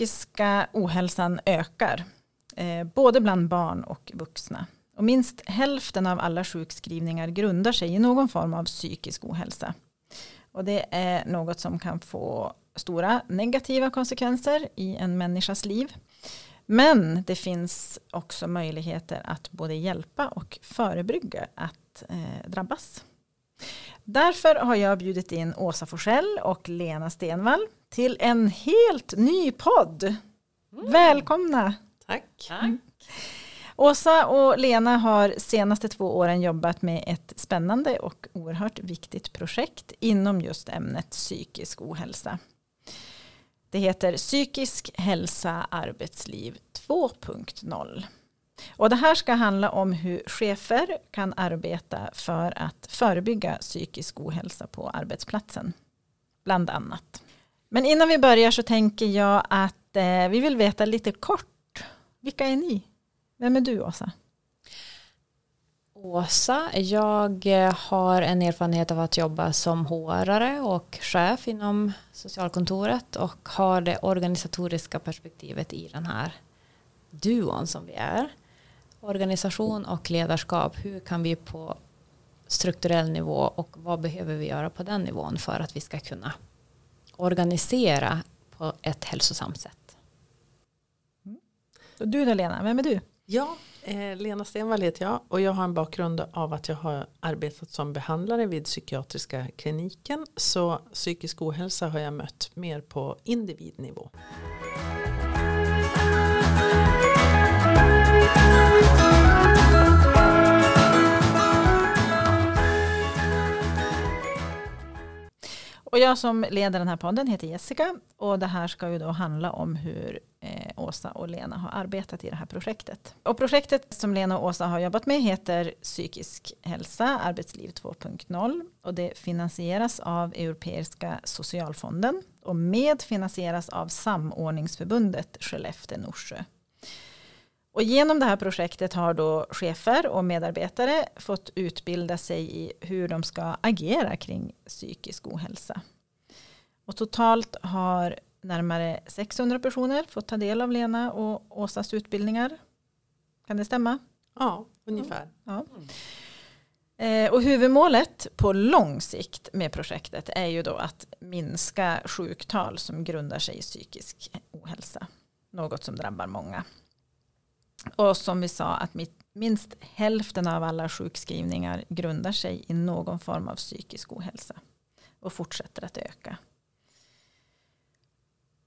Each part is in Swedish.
psykiska ohälsan ökar, eh, både bland barn och vuxna. Och minst hälften av alla sjukskrivningar grundar sig i någon form av psykisk ohälsa. Och det är något som kan få stora negativa konsekvenser i en människas liv. Men det finns också möjligheter att både hjälpa och förebygga att eh, drabbas. Därför har jag bjudit in Åsa Forsell och Lena Stenvall till en helt ny podd. Mm. Välkomna! Tack. Tack. Åsa och Lena har senaste två åren jobbat med ett spännande och oerhört viktigt projekt inom just ämnet psykisk ohälsa. Det heter Psykisk hälsa arbetsliv 2.0. Och det här ska handla om hur chefer kan arbeta för att förebygga psykisk ohälsa på arbetsplatsen. Bland annat. Men innan vi börjar så tänker jag att eh, vi vill veta lite kort. Vilka är ni? Vem är du Åsa? Åsa, jag eh, har en erfarenhet av att jobba som HR och chef inom socialkontoret och har det organisatoriska perspektivet i den här duon som vi är. Organisation och ledarskap, hur kan vi på strukturell nivå och vad behöver vi göra på den nivån för att vi ska kunna organisera på ett hälsosamt sätt. Mm. Och du då Lena, vem är du? Ja, eh, Lena Stenvall heter jag och jag har en bakgrund av att jag har arbetat som behandlare vid psykiatriska kliniken. Så psykisk ohälsa har jag mött mer på individnivå. Och jag som leder den här podden heter Jessica och det här ska ju då handla om hur eh, Åsa och Lena har arbetat i det här projektet. Och projektet som Lena och Åsa har jobbat med heter Psykisk hälsa, arbetsliv 2.0 och det finansieras av Europeiska socialfonden och medfinansieras av Samordningsförbundet Skellefteå-Norsjö. Och genom det här projektet har då chefer och medarbetare fått utbilda sig i hur de ska agera kring psykisk ohälsa. Och totalt har närmare 600 personer fått ta del av Lena och Åsas utbildningar. Kan det stämma? Ja, ungefär. Ja. Eh, och huvudmålet på lång sikt med projektet är ju då att minska sjuktal som grundar sig i psykisk ohälsa. Något som drabbar många. Och som vi sa att minst hälften av alla sjukskrivningar grundar sig i någon form av psykisk ohälsa. Och fortsätter att öka.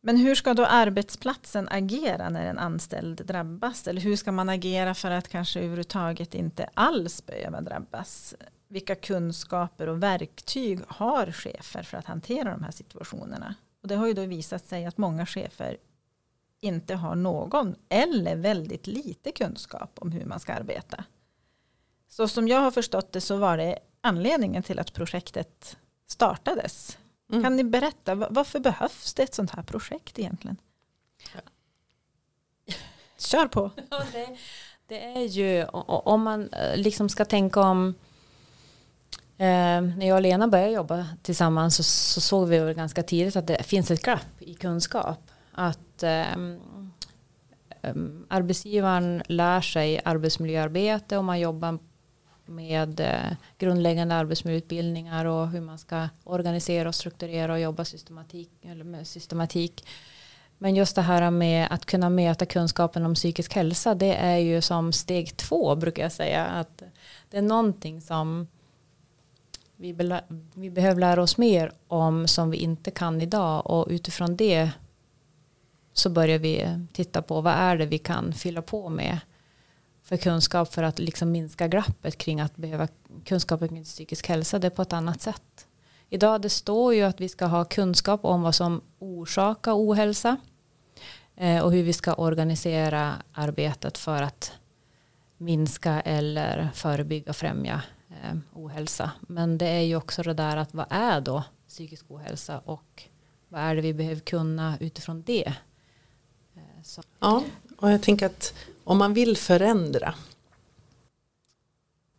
Men hur ska då arbetsplatsen agera när en anställd drabbas? Eller hur ska man agera för att kanske överhuvudtaget inte alls behöva drabbas? Vilka kunskaper och verktyg har chefer för att hantera de här situationerna? Och det har ju då visat sig att många chefer inte har någon eller väldigt lite kunskap om hur man ska arbeta. Så som jag har förstått det så var det anledningen till att projektet startades. Mm. Kan ni berätta, varför behövs det ett sånt här projekt egentligen? Ja. Kör på. Ja, det, det, är ju, om man eh, liksom ska tänka om Eh, när jag och Lena började jobba tillsammans så, så, såg vi väl ganska tidigt att det finns ett glapp i kunskap att um, arbetsgivaren lär sig arbetsmiljöarbete och man jobbar med uh, grundläggande arbetsmiljöutbildningar och hur man ska organisera och strukturera och jobba systematik, eller med systematik. Men just det här med att kunna möta kunskapen om psykisk hälsa det är ju som steg två brukar jag säga. Att det är någonting som vi, vi behöver lära oss mer om som vi inte kan idag och utifrån det så börjar vi titta på vad är det vi kan fylla på med för kunskap för att liksom minska glappet kring att behöva kunskap kring psykisk hälsa det på ett annat sätt. Idag det står ju att vi ska ha kunskap om vad som orsakar ohälsa eh, och hur vi ska organisera arbetet för att minska eller förebygga och främja eh, ohälsa. Men det är ju också det där att vad är då psykisk ohälsa och vad är det vi behöver kunna utifrån det Eh, så. Ja, och jag tänker att om man vill förändra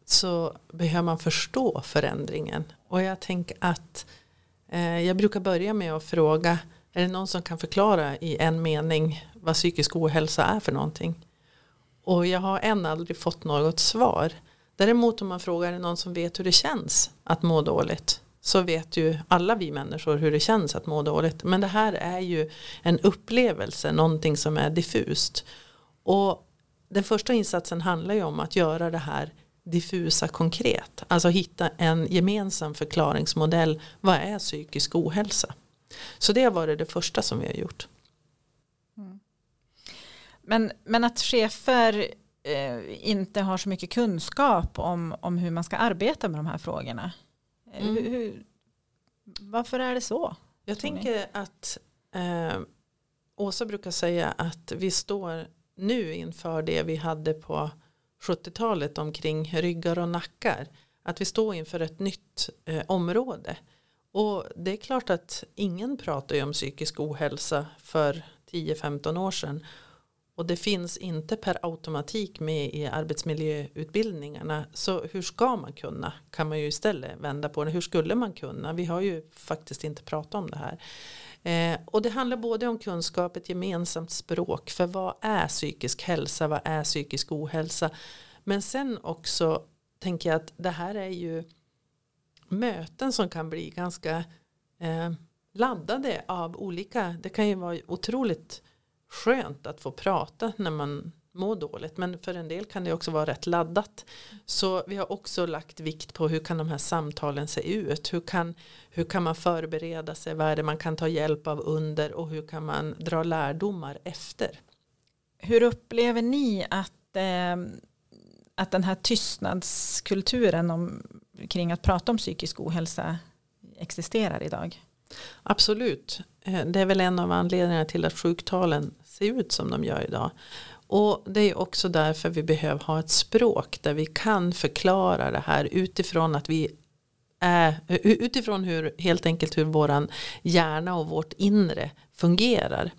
så behöver man förstå förändringen. Och jag tänker att eh, jag brukar börja med att fråga Är det någon som kan förklara i en mening vad psykisk ohälsa är för någonting? Och jag har än aldrig fått något svar. Däremot om man frågar är det någon som vet hur det känns att må dåligt så vet ju alla vi människor hur det känns att må dåligt. Men det här är ju en upplevelse, någonting som är diffust. Och den första insatsen handlar ju om att göra det här diffusa konkret. Alltså hitta en gemensam förklaringsmodell. Vad är psykisk ohälsa? Så det har varit det första som vi har gjort. Mm. Men, men att chefer eh, inte har så mycket kunskap om, om hur man ska arbeta med de här frågorna. Eh, mm. Hur, hur, varför är det så? Jag tänker ni? att eh, Åsa brukar säga att vi står nu inför det vi hade på 70-talet omkring ryggar och nackar. Att vi står inför ett nytt eh, område. Och det är klart att ingen pratar ju om psykisk ohälsa för 10-15 år sedan. Och det finns inte per automatik med i arbetsmiljöutbildningarna. Så hur ska man kunna? Kan man ju istället vända på det. Hur skulle man kunna? Vi har ju faktiskt inte pratat om det här. Eh, och det handlar både om kunskap, ett gemensamt språk. För vad är psykisk hälsa? Vad är psykisk ohälsa? Men sen också tänker jag att det här är ju möten som kan bli ganska eh, laddade av olika. Det kan ju vara otroligt skönt att få prata när man mår dåligt. Men för en del kan det också vara rätt laddat. Så vi har också lagt vikt på hur kan de här samtalen se ut. Hur kan, hur kan man förbereda sig. Vad är det man kan ta hjälp av under. Och hur kan man dra lärdomar efter. Hur upplever ni att, eh, att den här tystnadskulturen om, kring att prata om psykisk ohälsa existerar idag? Absolut. Eh, det är väl en av anledningarna till att sjuktalen se ut som de gör idag. Och det är också därför vi behöver ha ett språk där vi kan förklara det här utifrån att vi är, utifrån hur helt enkelt hur våran hjärna och vårt inre fungerar.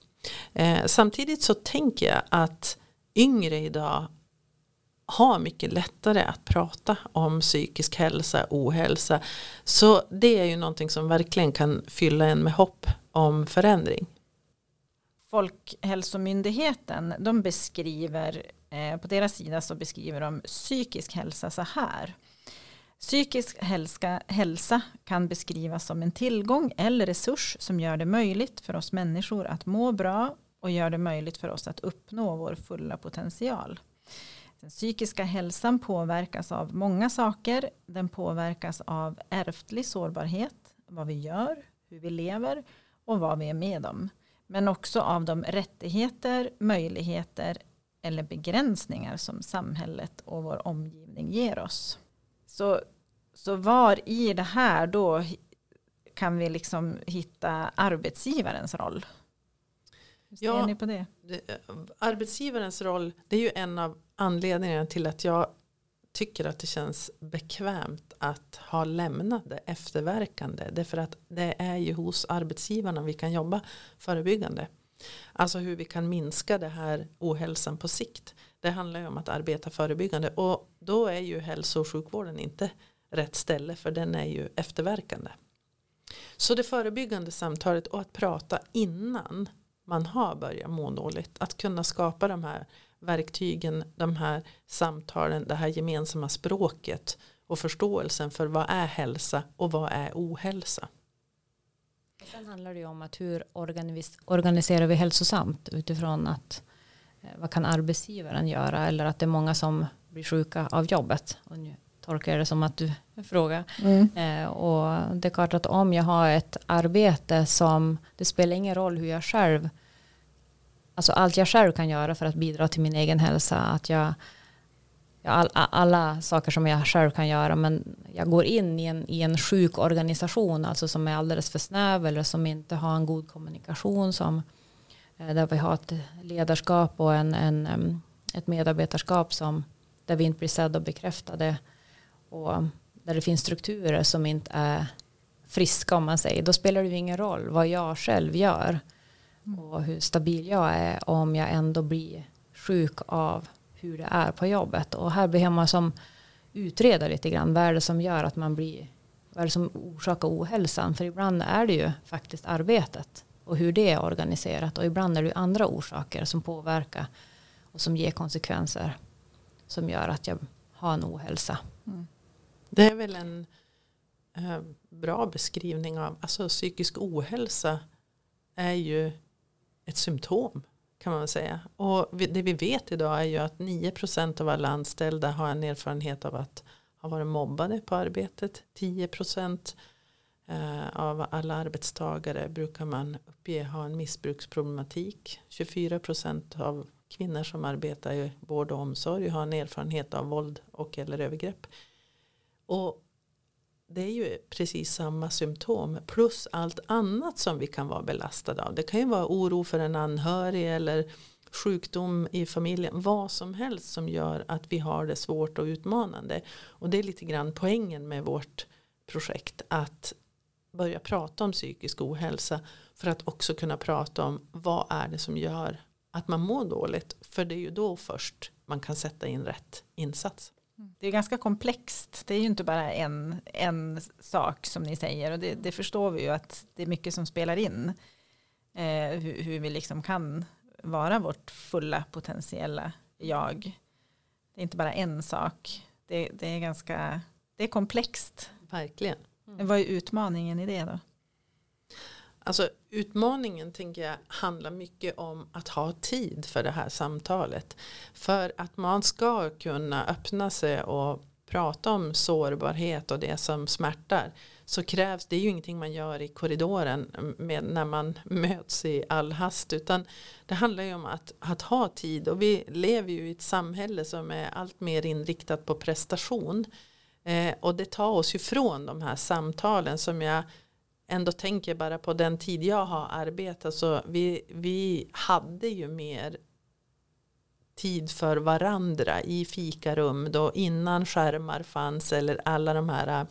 Eh, samtidigt så tänker jag att yngre idag har mycket lättare att prata om psykisk hälsa, ohälsa. Så det är ju någonting som verkligen kan fylla en med hopp om förändring. Folkhälsomyndigheten de beskriver eh, på deras sida så beskriver de psykisk hälsa så här. Psykisk hälsa, hälsa kan beskrivas som en tillgång eller resurs som gör det möjligt för oss människor att må bra och gör det möjligt för oss att uppnå vår fulla potential. Den psykiska hälsan påverkas av många saker. Den påverkas av ärftlig sårbarhet, vad vi gör, hur vi lever och vad vi är med om. Men också av de rättigheter, möjligheter eller begränsningar som samhället och vår omgivning ger oss. Så, så var i det här då kan vi liksom hitta arbetsgivarens roll? Hur ser ja, ni på det? det? Arbetsgivarens roll, det är ju en av anledningarna till att jag tycker att det känns bekvämt att ha lämnade efterverkande. Därför att det är ju hos arbetsgivarna vi kan jobba förebyggande. Alltså hur vi kan minska det här ohälsan på sikt. Det handlar ju om att arbeta förebyggande. Och då är ju hälso och sjukvården inte rätt ställe för den är ju efterverkande. Så det förebyggande samtalet och att prata innan man har börjat må dåligt. Att kunna skapa de här verktygen, de här samtalen, det här gemensamma språket och förståelsen för vad är hälsa och vad är ohälsa. Sen handlar det ju om att hur organiserar vi hälsosamt utifrån att eh, vad kan arbetsgivaren göra eller att det är många som blir sjuka av jobbet. Och nu tolkar jag det som att du frågar. Mm. Eh, och det är klart att om jag har ett arbete som det spelar ingen roll hur jag själv alltså allt jag själv kan göra för att bidra till min egen hälsa. Att jag, all, alla saker som jag själv kan göra men jag går in i en, i en sjuk organisation alltså som är alldeles för snäv eller som inte har en god kommunikation som eh, där vi har ett ledarskap och en, en, ett medarbetarskap som där vi inte blir sedda och bekräftade och där det finns strukturer som inte är friska om man säger då spelar det ju ingen roll vad jag själv gör Mm och hur stabil jag är om jag ändå blir sjuk av hur det är på jobbet. Och här behöver man som utreda lite grann vad är det som gör att man blir vad är det som orsakar ohälsan? För ibland är det ju faktiskt arbetet och hur det är organiserat. Och ibland är det andra orsaker som påverkar och som ger konsekvenser som gör att jag har en ohälsa. Mm. Det är väl en eh, bra beskrivning av, alltså psykisk ohälsa är ju ett symptom kan man säga. Och det vi vet idag är ju att 9% av alla anställda har en erfarenhet av att ha varit mobbade på arbetet. 10% eh, av alla arbetstagare brukar man uppge ha en missbruksproblematik. 24% av kvinnor som arbetar i vård och omsorg har en erfarenhet av våld och eller övergrepp. Och det är ju precis samma symptom plus allt annat som vi kan vara belastade av. Det kan ju vara oro för en anhörig eller sjukdom i familjen. Vad som helst som gör att vi har det svårt och utmanande. Och det är lite grann poängen med vårt projekt. Att börja prata om psykisk ohälsa. För att också kunna prata om vad är det som gör att man mår dåligt. För det är ju då först man kan sätta in rätt insats. Det är ganska komplext. Det är ju inte bara en, en sak som ni säger. Och det, det förstår vi ju att det är mycket som spelar in. Eh, hur, hur, vi liksom kan vara vårt fulla potentiella jag. Det är inte bara en sak. Det, det är ganska det är komplext. Verkligen. Mm. Vad är utmaningen i det då? Alltså utmaningen tänker jag handlar mycket om att ha tid för det här samtalet. För att man ska kunna öppna sig och prata om sårbarhet och det som smärtar så krävs det ju ingenting man gör i korridoren med, när man möts i all hast utan det handlar ju om att, att ha tid och vi lever ju i ett samhälle som är allt mer inriktat på prestation eh, och det tar oss ju från de här samtalen som jag ändå tänker bara på den tid jag har arbetat så vi, vi hade ju mer tid för varandra i fikarum då innan skärmar fanns eller alla de här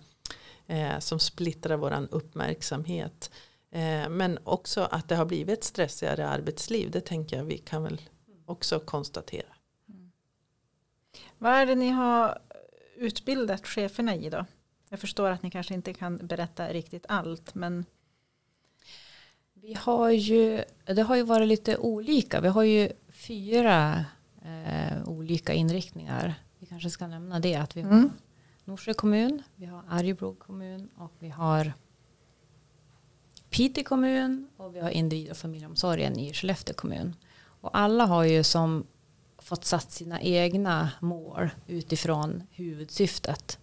eh, som splittrar våran uppmärksamhet. Eh, men också att det har blivit ett stressigare arbetsliv det tänker jag vi kan väl också konstatera. Mm. Vad är det ni har utbildat cheferna i då? Jag förstår att ni kanske inte kan berätta riktigt allt men vi har ju, det har ju varit lite olika. Vi har ju fyra eh, olika inriktningar. Vi kanske ska nämna det att vi har mm. Norsjö kommun, vi har Arjebro kommun och vi har Piteå kommun och vi har individ och familjeomsorgen i Skellefteå kommun. Och alla har ju som fått satt sina egna mål utifrån huvudsyftet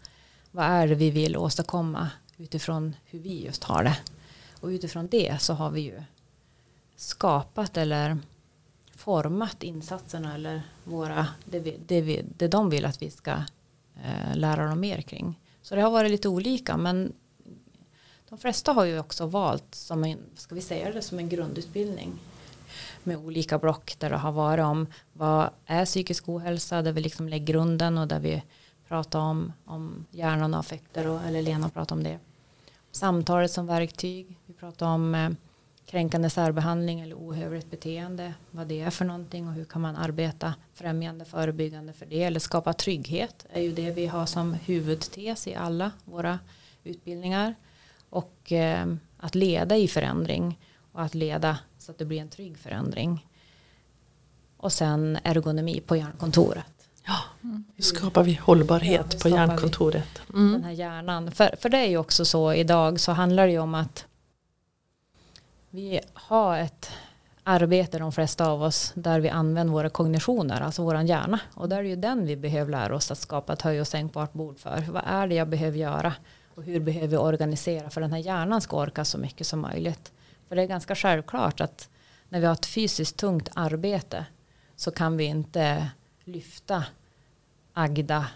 vad är det vi vill åstadkomma utifrån hur vi just har det. Och utifrån det så har vi ju skapat eller format insatserna eller våra, det, vi, det, vi, det de vill att vi ska eh, lära dem mer kring. Så det har varit lite olika men de flesta har ju också valt som en, ska vi säga det, som en grundutbildning med olika block där det har varit om vad är psykisk ohälsa där vi liksom lägger grunden och där vi prata om, om hjärnan och affekter, och, eller Lena pratade om det. Samtalet som verktyg, vi pratar om eh, kränkande särbehandling eller ohövligt beteende, vad det är för någonting och hur kan man arbeta främjande, förebyggande för det eller skapa trygghet är ju det vi har som huvudtes i alla våra utbildningar och eh, att leda i förändring och att leda så att det blir en trygg förändring. Och sen ergonomi på hjärnkontoret. Ja, hur skapar vi hållbarhet ja, på hjärnkontoret? Mm. Den här hjärnan. För, för det är ju också så idag så handlar det ju om att vi har ett arbete de flesta av oss där vi använder våra kognitioner, alltså våran hjärna. Och där är det ju den vi behöver lära oss att skapa ett höj och sänkbart bord för. Vad är det jag behöver göra? Och hur behöver vi organisera för den här hjärnan ska orka så mycket som möjligt. För det är ganska självklart att när vi har ett fysiskt tungt arbete så kan vi inte lyfta Agda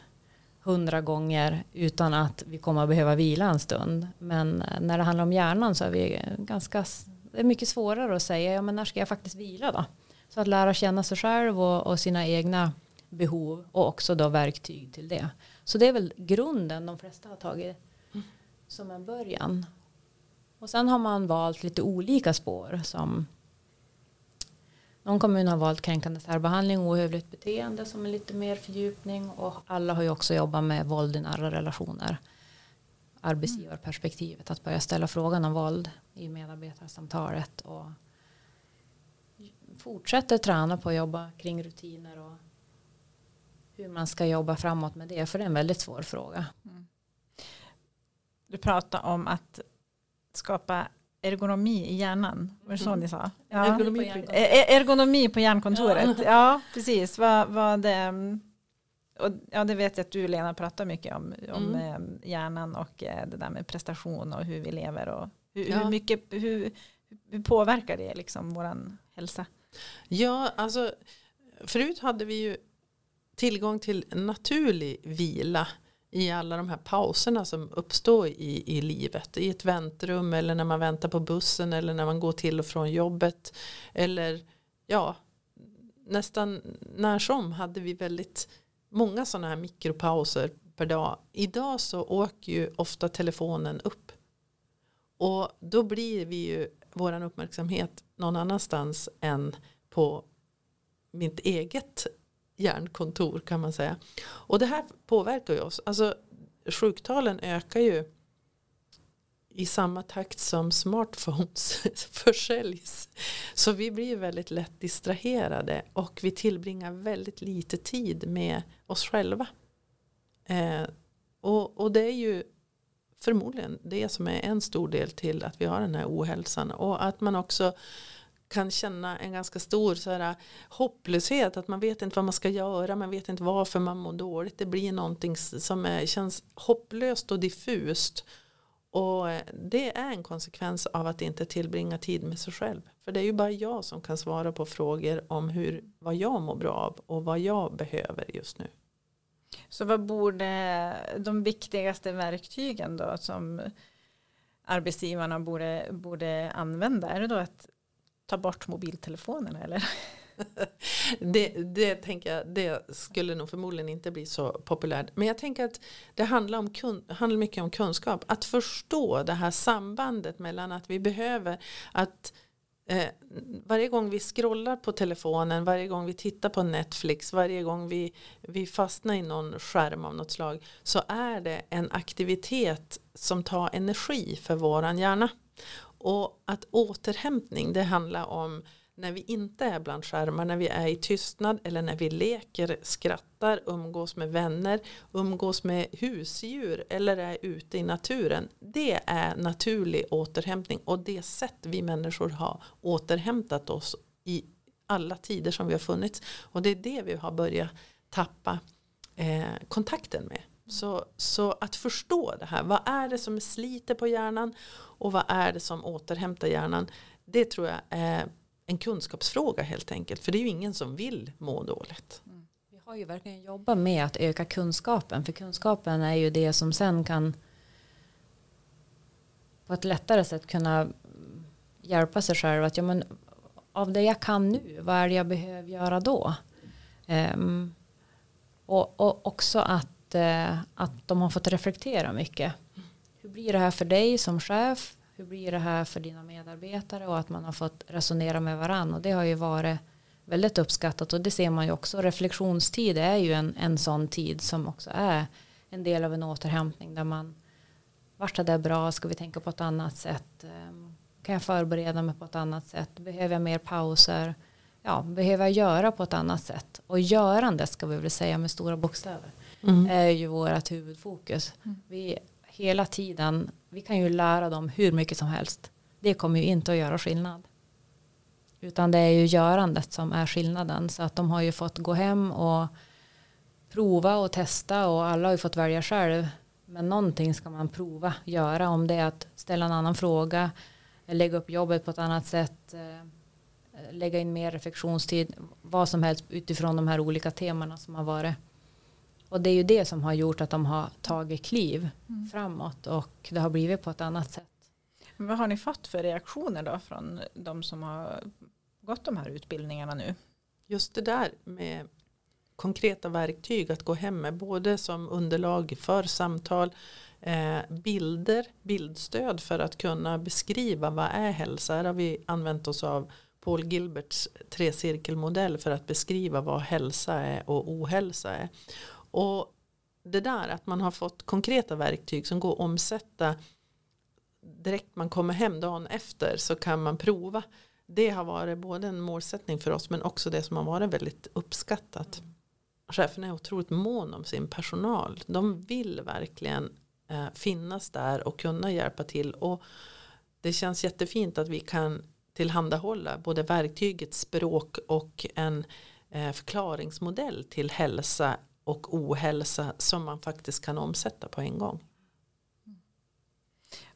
hundra gånger utan att vi kommer att behöva vila en stund. Men eh, när det handlar om hjärnan så är vi ganska, det är mycket svårare att säga, ja men när ska jag faktiskt vila då? Så att lära känna sig själv och, och sina egna behov och också då verktyg till det. Så det är väl grunden de flesta har tagit mm. som en början. Och sen har man valt lite olika spår som någon kommun har valt kränkande särbehandling och ohövligt beteende som är lite mer fördjupning och alla har ju också jobbat med våld i nära relationer. Arbetsgivarperspektivet, att börja ställa frågan om våld i medarbetarsamtalet och fortsätter träna på att jobba kring rutiner och hur man ska jobba framåt med det. För det är en väldigt svår fråga. Mm. Du pratar om att skapa ergonomi i hjärnan. Var det så mm. ni sa? Ja. Ergonomi, på ergonomi på hjärnkontoret. Ja, ja precis. Vad, vad det, och, ja, det vet jag att du Lena pratar mycket om. Om mm. Eh, hjärnan och eh, det där med prestation och hur vi lever. Och hur, ja. hur mycket, hur, hur påverkar det liksom vår hälsa? Ja, alltså förut hade vi ju tillgång till naturlig vila i alla de här pauserna som uppstår i, i livet. I ett väntrum eller när man väntar på bussen eller när man går till och från jobbet. Eller ja, nästan när som hade vi väldigt många sådana här mikropauser per dag. Idag så åker ju ofta telefonen upp. Och då blir vi ju våran uppmärksamhet någon annanstans än på mitt eget hjärnkontor kan man säga. Och det här påverkar ju oss. Alltså sjuktalen ökar ju i samma takt som smartphones försäljs. Så vi blir väldigt lätt distraherade och vi tillbringar väldigt lite tid med oss själva. Eh, och, och det är ju förmodligen det som är en stor del till att vi har den här ohälsan. Och att man också kan känna en ganska stor så här, äh, hopplöshet. Att man vet inte vad man ska göra. Man vet inte varför man mår dåligt. Det blir någonting som är, känns hopplöst och diffust. Och äh, det är en konsekvens av att inte tillbringa tid med sig själv. För det är ju bara jag som kan svara på frågor om hur, vad jag mår bra av och vad jag behöver just nu. Så vad borde de viktigaste verktygen då som arbetsgivarna borde, borde använda? Är det då att ta bort mobiltelefonerna eller? det, det tänker jag, det skulle nog förmodligen inte bli så populärt. Men jag tänker att det handlar, om kun, handlar mycket om kunskap. Att förstå det här sambandet mellan att vi behöver att eh, varje gång vi scrollar på telefonen, varje gång vi tittar på Netflix, varje gång vi, vi fastnar i någon skärm av något slag så är det en aktivitet som tar energi för våran hjärna. Och att återhämtning det handlar om när vi inte är bland skärmar, när vi är i tystnad eller när vi leker, skrattar, umgås med vänner, umgås med husdjur eller är ute i naturen. Det är naturlig återhämtning och det sätt vi människor har återhämtat oss i alla tider som vi har funnits. Och det är det vi har börjat tappa eh, kontakten med. Så, så att förstå det här, vad är det som sliter på hjärnan och vad är det som återhämtar hjärnan. Det tror jag är en kunskapsfråga helt enkelt. För det är ju ingen som vill må dåligt. Mm. Vi har ju verkligen jobbat med att öka kunskapen. För kunskapen är ju det som sen kan på ett lättare sätt kunna hjälpa sig själv. Att, ja, men, av det jag kan nu, vad är det jag behöver göra då? Um, och, och också att att de har fått reflektera mycket. Hur blir det här för dig som chef? Hur blir det här för dina medarbetare? Och att man har fått resonera med varandra. Och det har ju varit väldigt uppskattat. Och det ser man ju också. Reflektionstid är ju en, en sån tid som också är en del av en återhämtning. Där man, vart är det bra? Ska vi tänka på ett annat sätt? Ehm, kan jag förbereda mig på ett annat sätt? Behöver jag mer pauser? Ja, behöver jag göra på ett annat sätt? Och görande ska vi väl säga med stora bokstäver mm. är ju vårt huvudfokus. Mm. Vi hela tiden, vi kan ju lära dem hur mycket som helst. Det kommer ju inte att göra skillnad. Utan det är ju görandet som är skillnaden. Så att de har ju fått gå hem och prova och testa och alla har ju fått välja själv. Men någonting ska man prova göra om det är att ställa en annan fråga, lägga upp jobbet på ett annat sätt, eh, lägga in mer reflektionstid, vad som helst utifrån de här olika temana som har varit. Och det är ju det som har gjort att de har tagit kliv mm. framåt och det har blivit på ett annat sätt. Men vad har ni fått för reaktioner då från de som har gått de här utbildningarna nu? Just det där med konkreta verktyg att gå hem med både som underlag för samtal eh, bilder, bildstöd för att kunna beskriva vad är hälsa. Här har vi använt oss av Paul Gilberts trecirkelmodell för att beskriva vad hälsa är och ohälsa är. Och det där att man har fått konkreta verktyg som går att omsätta direkt man kommer hem dagen efter så kan man prova det har varit både en målsättning för oss men också det som har varit väldigt uppskattat. Cheferna är otroligt mån om sin personal. De vill verkligen eh, finnas där och kunna hjälpa till. Och det känns jättefint att vi kan tillhandahålla både verktyget språk och en eh, förklaringsmodell till hälsa och ohälsa som man faktiskt kan omsätta på en gång.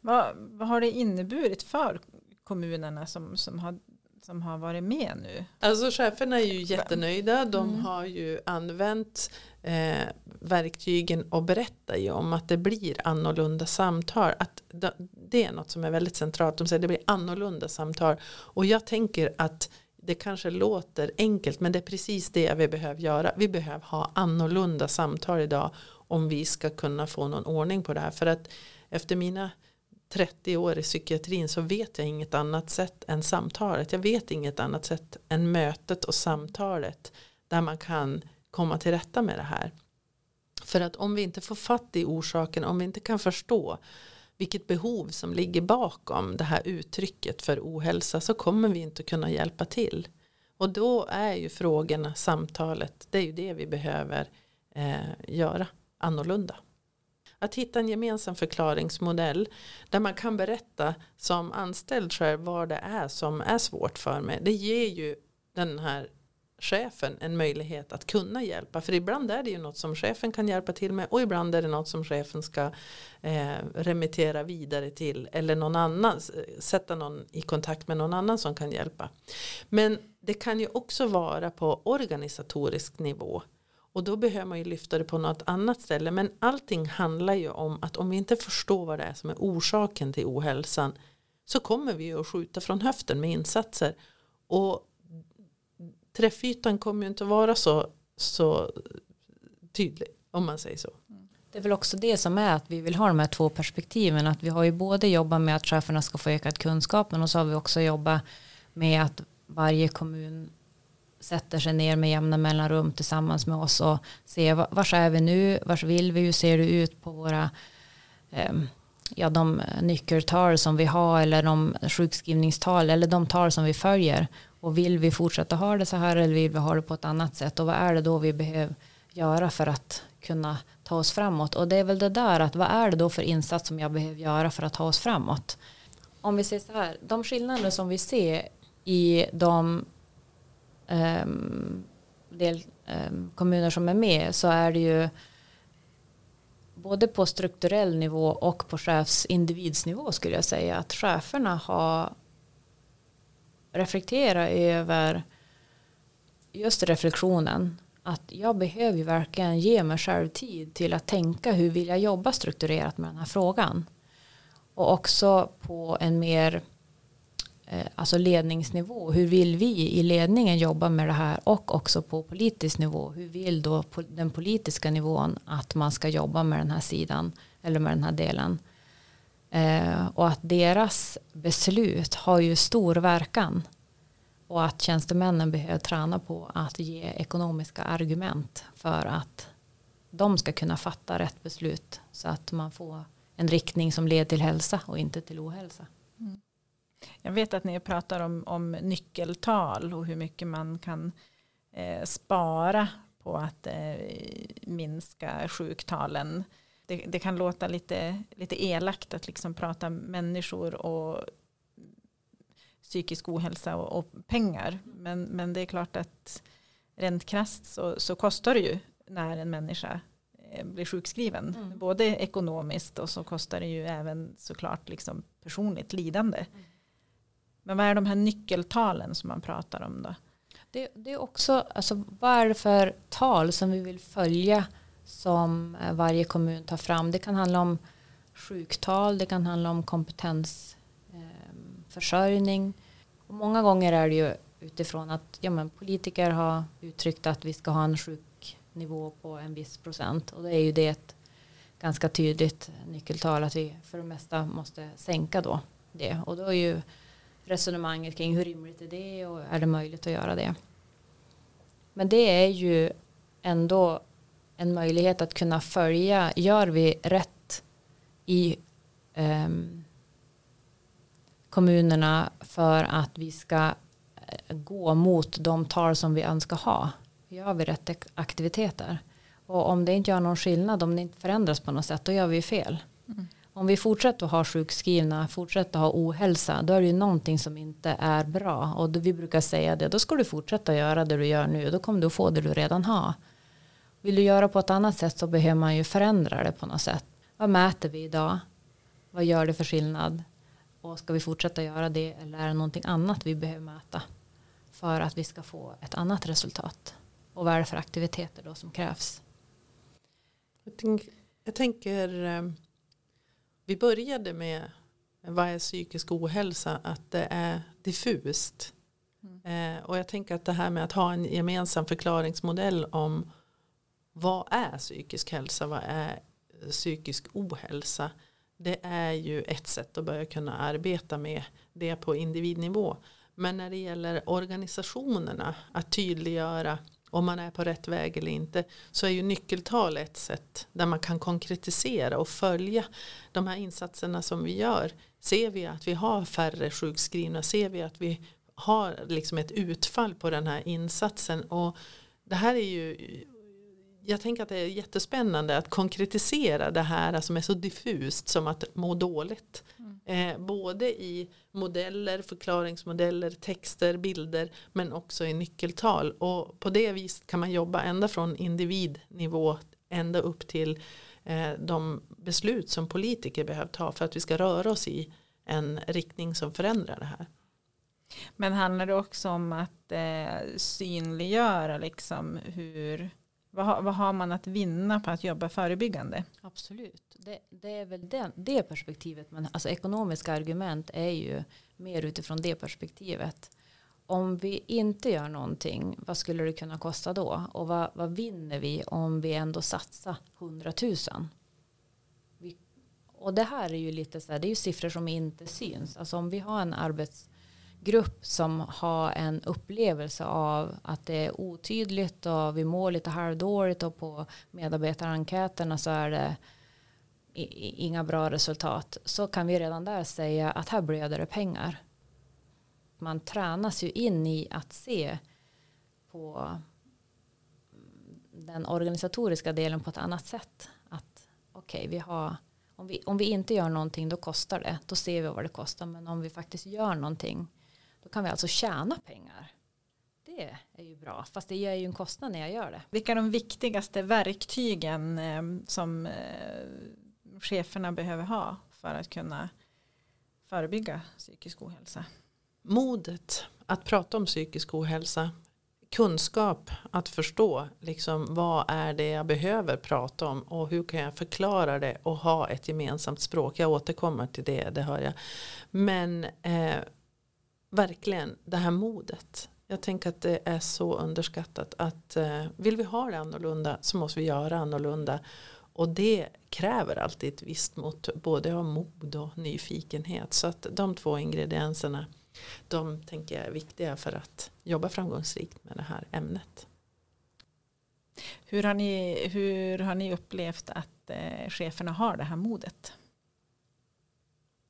Vad, vad har det inneburit för kommunerna som, som, har, som har varit med nu? Alltså cheferna är ju jättenöjda. De mm. har ju använt eh, verktygen och berättar ju om att det blir annorlunda samtal. Att det är något som är väldigt centralt. De säger att det blir annorlunda samtal. Och jag tänker att det kanske låter enkelt men det är precis det vi behöver göra. Vi behöver ha annorlunda samtal idag om vi ska kunna få någon ordning på det här. För att efter mina 30 år i psykiatrin så vet jag inget annat sätt än samtalet. Jag vet inget annat sätt än mötet och samtalet där man kan komma till rätta med det här. För att om vi inte får fatt i orsaken, om vi inte kan förstå vilket behov som ligger bakom det här uttrycket för ohälsa så kommer vi inte kunna hjälpa till. Och då är ju frågorna, samtalet, det är ju det vi behöver eh, göra annorlunda. Att hitta en gemensam förklaringsmodell där man kan berätta som anställd själv vad det är som är svårt för mig. Det ger ju den här chefen en möjlighet att kunna hjälpa. För ibland är det ju något som chefen kan hjälpa till med och ibland är det något som chefen ska eh, remittera vidare till eller någon annan, sätta någon i kontakt med någon annan som kan hjälpa. Men det kan ju också vara på organisatorisk nivå och då behöver man ju lyfta det på något annat ställe. Men allting handlar ju om att om vi inte förstår vad det är som är orsaken till ohälsan så kommer vi ju att skjuta från höften med insatser. Och träffytan kommer ju inte att vara så, så tydlig om man säger så. Mm. Det är väl också det som är att vi vill ha de här två perspektiven. Att vi har ju både jobbat med att cheferna ska få ökad kunskap men så har vi också jobbat med att varje kommun sätter sig ner med jämna mellanrum tillsammans med oss och ser vars är vi nu, vars vill vi, hur ser det ut på våra eh, ja, de nyckeltal som vi har eller de sjukskrivningstal eller de tal som vi följer och vill vi fortsätta ha det så här eller vill vi ha det på ett annat sätt? Och vad är det då vi behöver göra för att kunna ta oss framåt? Och det är väl det där att vad är det då för insats som jag behöver göra för att ta oss framåt? Om vi ser så här de skillnader som vi ser i de um, del um, kommuner som är med så är det ju både på strukturell nivå och på chefsindividsnivå skulle jag säga. Att cheferna har Reflektera över just reflektionen att jag behöver ju verkligen ge mig själv tid till att tänka hur vill jag jobba strukturerat med den här frågan och också på en mer eh, alltså ledningsnivå. Hur vill vi i ledningen jobba med det här och också på politisk nivå. Hur vill då den politiska nivån att man ska jobba med den här sidan eller med den här delen. Eh, och att deras beslut har ju stor verkan. Och att tjänstemännen behöver träna på att ge ekonomiska argument för att de ska kunna fatta rätt beslut så att man får en riktning som leder till hälsa och inte till ohälsa. Mm. Jag vet att ni pratar om, om nyckeltal och hur mycket man kan eh, spara på att eh, minska sjuktalen. Det, det, kan låta lite, lite elakt att liksom prata människor och psykisk ohälsa och, och pengar. Men, men det är klart att rent krasst så, så kostar det ju när en människa eh, blir sjukskriven. Mm. Både ekonomiskt och så kostar det ju även såklart liksom personligt lidande. Mm. Men vad är de här nyckeltalen som man pratar om då? Det, det, är också, alltså, vad är det för tal som vi vill följa som eh, varje kommun tar fram? Det kan handla om sjuktal, det kan handla om kompetensförsörjning. Ehm, och många gånger är det ju utifrån att ja, men politiker har uttryckt att vi ska ha en sjuknivå på en viss procent och då är ju det ett ganska tydligt nyckeltal att vi för det mesta måste sänka då det och då är ju resonemanget kring hur rimligt är det och är det möjligt att göra det. Men det är ju ändå en möjlighet att kunna följa, gör vi rätt i um, kommunerna för att vi ska eh, gå mot de tal som vi önskar ha. Gör vi rätt aktiviteter? Och om det inte gör någon skillnad, om det inte förändras på något sätt, då gör vi fel. Mm. Om vi fortsätter att ha sjukskrivna, fortsätter att ha ohälsa, då är det ju någonting som inte är bra. Och vi brukar säga det, då ska du fortsätta göra det du gör nu, då kommer du få det du redan har. Vill du göra på ett annat sätt så behöver man ju förändra det på något sätt. Vad mäter vi idag? Vad gör det för skillnad? Och ska vi fortsätta göra det eller är det någonting annat vi behöver mäta för att vi ska få ett annat resultat? Och vad är det för aktiviteter då som krävs? Jag, tänk, jag tänker, eh, vi började med vad är psykisk ohälsa, att det är diffust. Mm. Eh, och jag tänker att det här med att ha en gemensam förklaringsmodell om vad är psykisk hälsa, vad är eh, psykisk ohälsa. Det är ju ett sätt att börja kunna arbeta med det på individnivå. Men när det gäller organisationerna att tydliggöra om man är på rätt väg eller inte så är ju nyckeltal ett sätt där man kan konkretisera och följa de här insatserna som vi gör. Ser vi att vi har färre sjukskrivna, ser vi att vi har liksom ett utfall på den här insatsen och det här är ju jag tänker att det är jättespännande att konkretisera det här som är så diffust som att må dåligt. Mm. Eh, både i modeller, förklaringsmodeller, texter, bilder men också i nyckeltal. Och på det viset kan man jobba ända från individnivå ända upp till eh, de beslut som politiker behöver ta för att vi ska röra oss i en riktning som förändrar det här. Men handlar det också om att eh, synliggöra liksom hur vad har, vad har, man att vinna på att jobba förebyggande? Absolut, det, det är väl den, det perspektivet. Men alltså ekonomiska argument är ju mer utifrån det perspektivet. Om vi inte gör någonting, vad skulle det kunna kosta då? Och vad, vad vinner vi om vi ändå satsar 100 000? Vi, och det här är ju lite så här, det är ju siffror som inte syns. Alltså om vi har en arbets grupp som har en upplevelse av att det är otydligt och vi mår lite halvdåligt och på medarbetarenkäterna så är det inga bra resultat så kan vi redan där säga att här blöder det pengar. Man tränas ju in i att se på den organisatoriska delen på ett annat sätt. Att okej, okay, vi har om vi, om vi inte gör någonting då kostar det. Då ser vi vad det kostar. Men om vi faktiskt gör någonting då kan vi alltså tjäna pengar. Det är ju bra, fast det ger ju en kostnad när jag gör det. Vilka är de viktigaste verktygen eh, som eh, cheferna behöver ha för att kunna förebygga psykisk ohälsa? Modet att prata om psykisk ohälsa kunskap att förstå liksom, vad är det jag behöver prata om och hur kan jag förklara det och ha ett gemensamt språk. Jag återkommer till det, det hör jag. Men eh, verkligen det här modet. Jag tänker att det är så underskattat att eh, vill vi ha det annorlunda så måste vi göra annorlunda. Och det kräver alltid ett visst mått både av mod och nyfikenhet. Så att de två ingredienserna de tänker jag är viktiga för att jobba framgångsrikt med det här ämnet. Hur har ni, hur har ni upplevt att eh, cheferna har det här modet?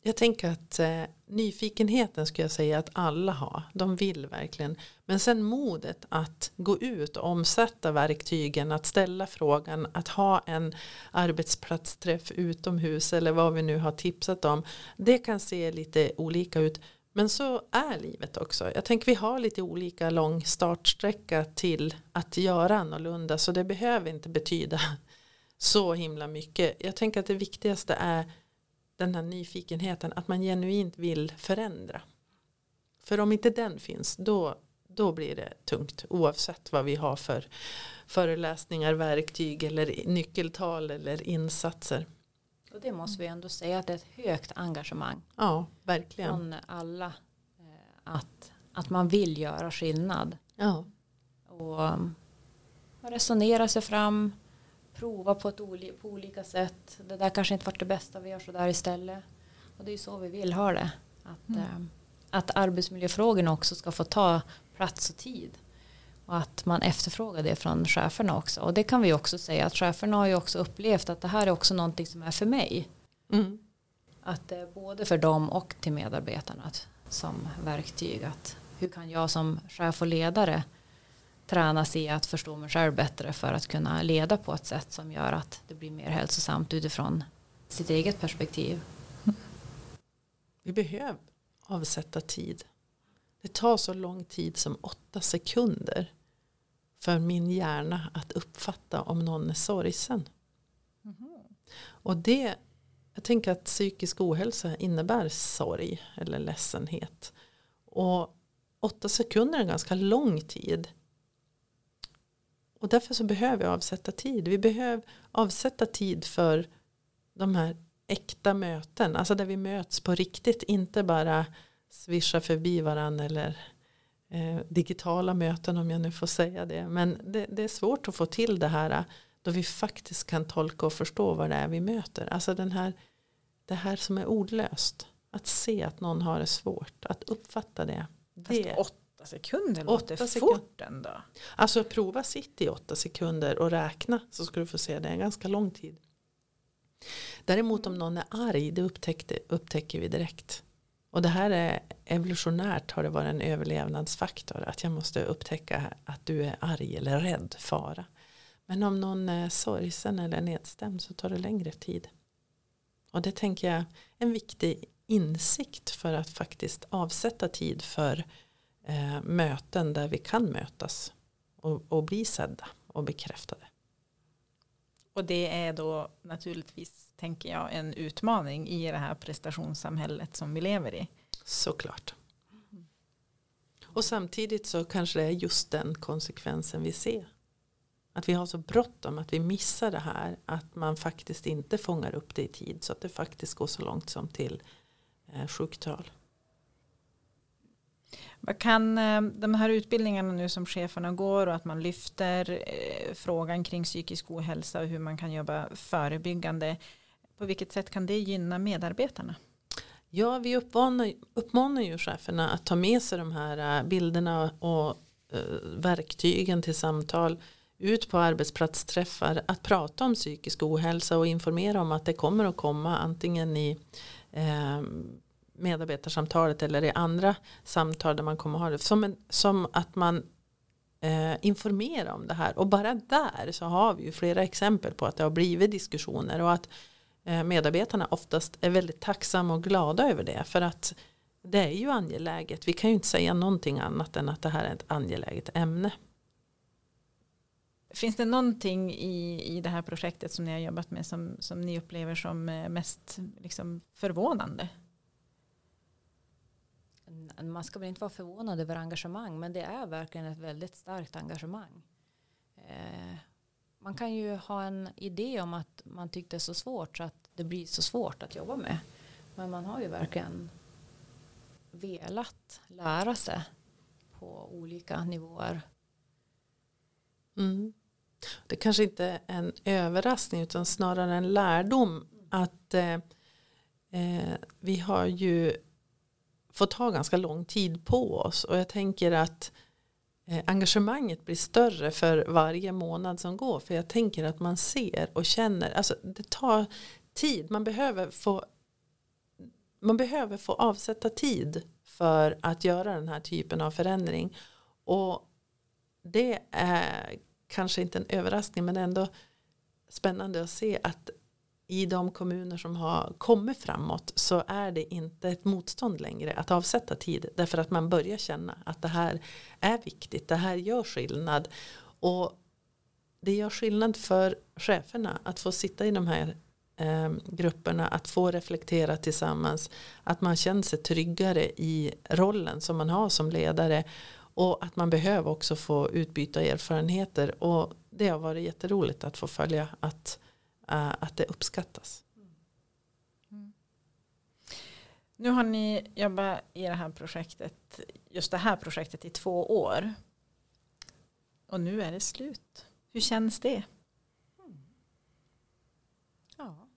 Jag tänker att eh, nyfikenheten skulle jag säga att alla har. De vill verkligen. Men sen modet att gå ut och omsätta verktygen, att ställa frågan, att ha en arbetsplatsträff utomhus eller vad vi nu har tipsat om. Det kan se lite olika ut. Men så är livet också. Jag tänker vi har lite olika lång startsträcka till att göra annorlunda. Så det behöver inte betyda så himla mycket. Jag tänker att det viktigaste är den här nyfikenheten att man genuint vill förändra. För om inte den finns då, då blir det tungt oavsett vad vi har för föreläsningar, verktyg eller nyckeltal eller insatser. Och det måste vi ändå säga att det är ett högt engagemang. Ja, verkligen. Från alla. Eh, att, att man vill göra skillnad. Ja. Och um, resonera sig fram prova på, ett oli på olika sätt. Det där kanske inte varit det bästa, vi gör så där istället. Och det är så vi vill ha det. Att, mm. eh, att arbetsmiljöfrågorna också ska få ta plats och tid. Och att man efterfrågar det från cheferna också. Och det kan vi också säga att cheferna har ju också upplevt att det här är också någonting som är för mig. Mm. Att det är både för dem och till medarbetarna som verktyg. Att hur kan jag som chef och ledare tränas i att förstå mig själv bättre för att kunna leda på ett sätt som gör att det blir mer hälsosamt utifrån sitt eget perspektiv. Vi behöver avsätta tid. Det tar så lång tid som åtta sekunder för min hjärna att uppfatta om någon är sorgsen. Mm. Och det, jag tänker att psykisk ohälsa innebär sorg eller ledsenhet. Och åtta sekunder är en ganska lång tid. Och därför så behöver vi avsätta tid. Vi behöver avsätta tid för de här äkta möten. Alltså där vi möts på riktigt. Inte bara svischa förbi varandra eller eh, digitala möten om jag nu får säga det. Men det, det, är svårt att få till det här då vi faktiskt kan tolka och förstå vad det är vi möter. Alltså den här, det här som är ordlöst. Att se att någon har det svårt. Att uppfatta det. det åtta sekunder låter åtta fort ändå. Alltså prova sitt i åtta sekunder och räkna så ska du få se det är en ganska lång tid. Däremot om någon är arg det upptäcker vi direkt. Och det här är evolutionärt har det varit en överlevnadsfaktor. Att jag måste upptäcka att du är arg eller rädd, fara. Men om någon är sorgsen eller nedstämd så tar det längre tid. Och det tänker jag är en viktig insikt för att faktiskt avsätta tid för eh, möten där vi kan mötas och, och bli sedda och bekräftade. Och det är då naturligtvis, tänker jag, en utmaning i det här prestationssamhället som vi lever i. Såklart. Och samtidigt så kanske det är just den konsekvensen vi ser. Att vi har så bråttom att vi missar det här. Att man faktiskt inte fångar upp det i tid. Så att det faktiskt går så långt som till eh, sjuktal. Vad kan eh, de här utbildningarna nu som cheferna går och att man lyfter eh, frågan kring psykisk ohälsa och hur man kan jobba förebyggande. På vilket sätt kan det gynna medarbetarna? Ja, vi uppmanar, uppmanar ju cheferna att ta med sig de här eh, bilderna och verktygen till samtal ut på arbetsplatsträffar att prata om psykisk ohälsa och informera om att det kommer att komma antingen i eh, medarbetarsamtalet eller i andra samtal där man kommer ha det. Som, en, som att man eh, informerar om det här. Och bara där så har vi ju flera exempel på att det har blivit diskussioner och att eh, medarbetarna oftast är väldigt tacksamma och glada över det. För att det är ju angeläget. Vi kan ju inte säga någonting annat än att det här är ett angeläget ämne. Finns det någonting i, i det här projektet som ni har jobbat med som, som ni upplever som eh, mest liksom, förvånande? Man ska väl inte vara förvånad över engagemang men det är verkligen ett väldigt starkt engagemang. Eh, man kan ju ha en idé om att man tyckte det är så svårt så att det blir så svårt att jobba med. Men man har ju verkligen velat lära sig på olika nivåer. Mm. Det kanske inte är en överraskning utan snarare en lärdom att eh, eh vi har ju får ta ganska lång tid på oss. Och jag tänker att eh, engagemanget blir större för varje månad som går. För jag tänker att man ser och känner. Alltså det tar tid. Man behöver få, man behöver få avsätta tid för att göra den här typen av förändring. Och det är kanske inte en överraskning men ändå spännande att se att i de kommuner som har kommit framåt så är det inte ett motstånd längre att avsätta tid. Därför att man börjar känna att det här är viktigt, det här gör skillnad. Och det gör skillnad för cheferna att få sitta i de här eh, grupperna, att få reflektera tillsammans, att man känner sig tryggare i rollen som man har som ledare och att man behöver också få utbyta erfarenheter och det har varit jätteroligt att få följa att att det uppskattas. Mm. Nu har ni jobbat i det här projektet, just det här projektet i två år. Och nu är det slut. Hur känns det? Mm. Ja.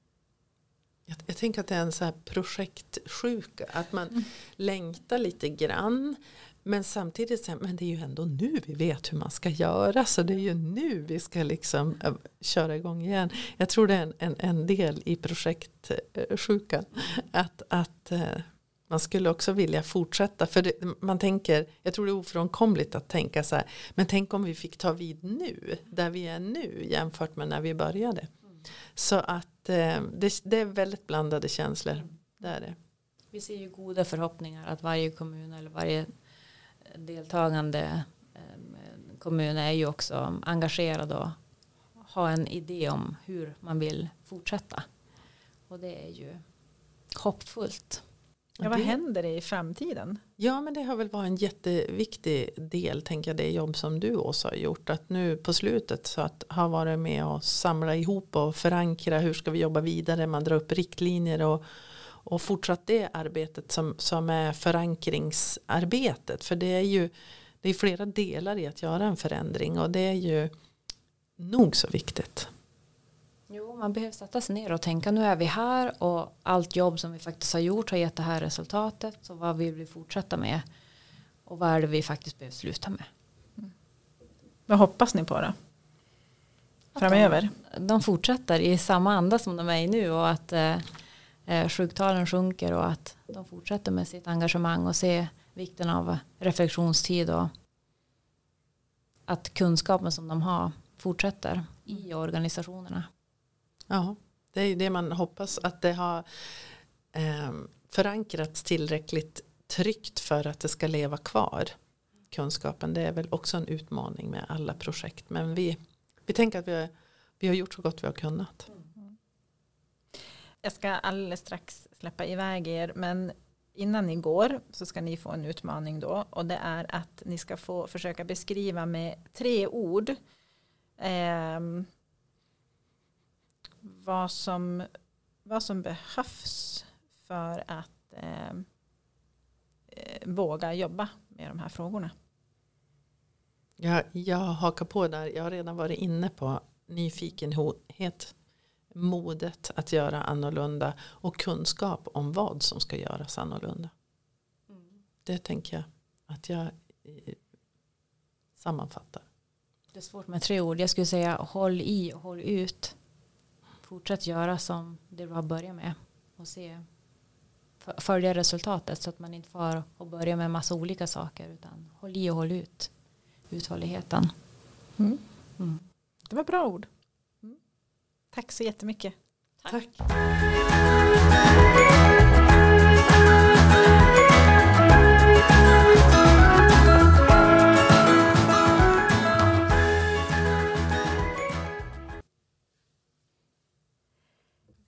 Jag, jag, tänker att det är en så här projektsjuka. Att man mm. längtar lite grann. Men samtidigt, men det är ju ändå nu vi vet hur man ska göra. Så det är ju nu vi ska liksom eh, köra igång igen. Jag tror det är en, en, en del i projektsjukan. Eh, att, att eh, man skulle också vilja fortsätta. För det, man tänker, jag tror det är ofrånkomligt att tänka så här. Men tänk om vi fick ta vid nu. Där vi är nu jämfört med när vi började. Så att det, det, är väldigt blandade känslor. Det är det. Vi ser ju goda förhoppningar att varje kommun eller varje deltagande eh, kommun är ju också engagerad och har en idé om hur man vill fortsätta. Och det är ju hoppfullt. Ja, vad händer i framtiden? Ja men det har väl varit en jätteviktig del tänker jag det jobb som du också har gjort. Att nu på slutet så att ha varit med och samla ihop och förankra hur ska vi jobba vidare. Man drar upp riktlinjer och och fortsatt det arbetet som, som är förankringsarbetet. För det är ju det är flera delar i att göra en förändring och det är ju nog så viktigt. Jo, man behöver sätta sig ner och tänka nu är vi här och allt jobb som vi faktiskt har gjort har gett det här resultatet. Så vad vill vi fortsätta med? Och vad är det vi faktiskt behöver sluta med? Mm. Vad hoppas ni på då? Framöver? De, de, fortsätter i samma anda som de är i nu och att eh, eh, sjuktalen sjunker och att de fortsätter med sitt engagemang och se vikten av reflektionstid och att kunskapen som de har fortsätter i mm. organisationerna. Ja, det är det man hoppas att det har eh, förankrats tillräckligt tryggt för att det ska leva kvar. Kunskapen, det är väl också en utmaning med alla projekt. Men vi, vi tänker att vi har, vi har gjort så gott vi har kunnat. Jag ska alldeles strax släppa iväg er men innan ni går så ska ni få en utmaning då. Och det är att ni ska få försöka beskriva med tre ord eh, vad, som, vad som behövs för att ehm, eh, våga jobba med de här frågorna. Jag, jag hakar på där, jag har redan varit inne på nyfikenhet modet att göra annorlunda och kunskap om vad som ska göras annorlunda. Mm. Det tänker jag att jag eh, sammanfattar. Det är svårt med tre ord. Jag skulle säga håll i och håll ut. Fortsätt göra som det du har börjat med och se följa resultatet så att man inte får och börja med en massa olika saker utan håll i och håll ut uthålligheten. Mm. Mm. Det var bra ord. Tack så jättemycket. Tack. Tack.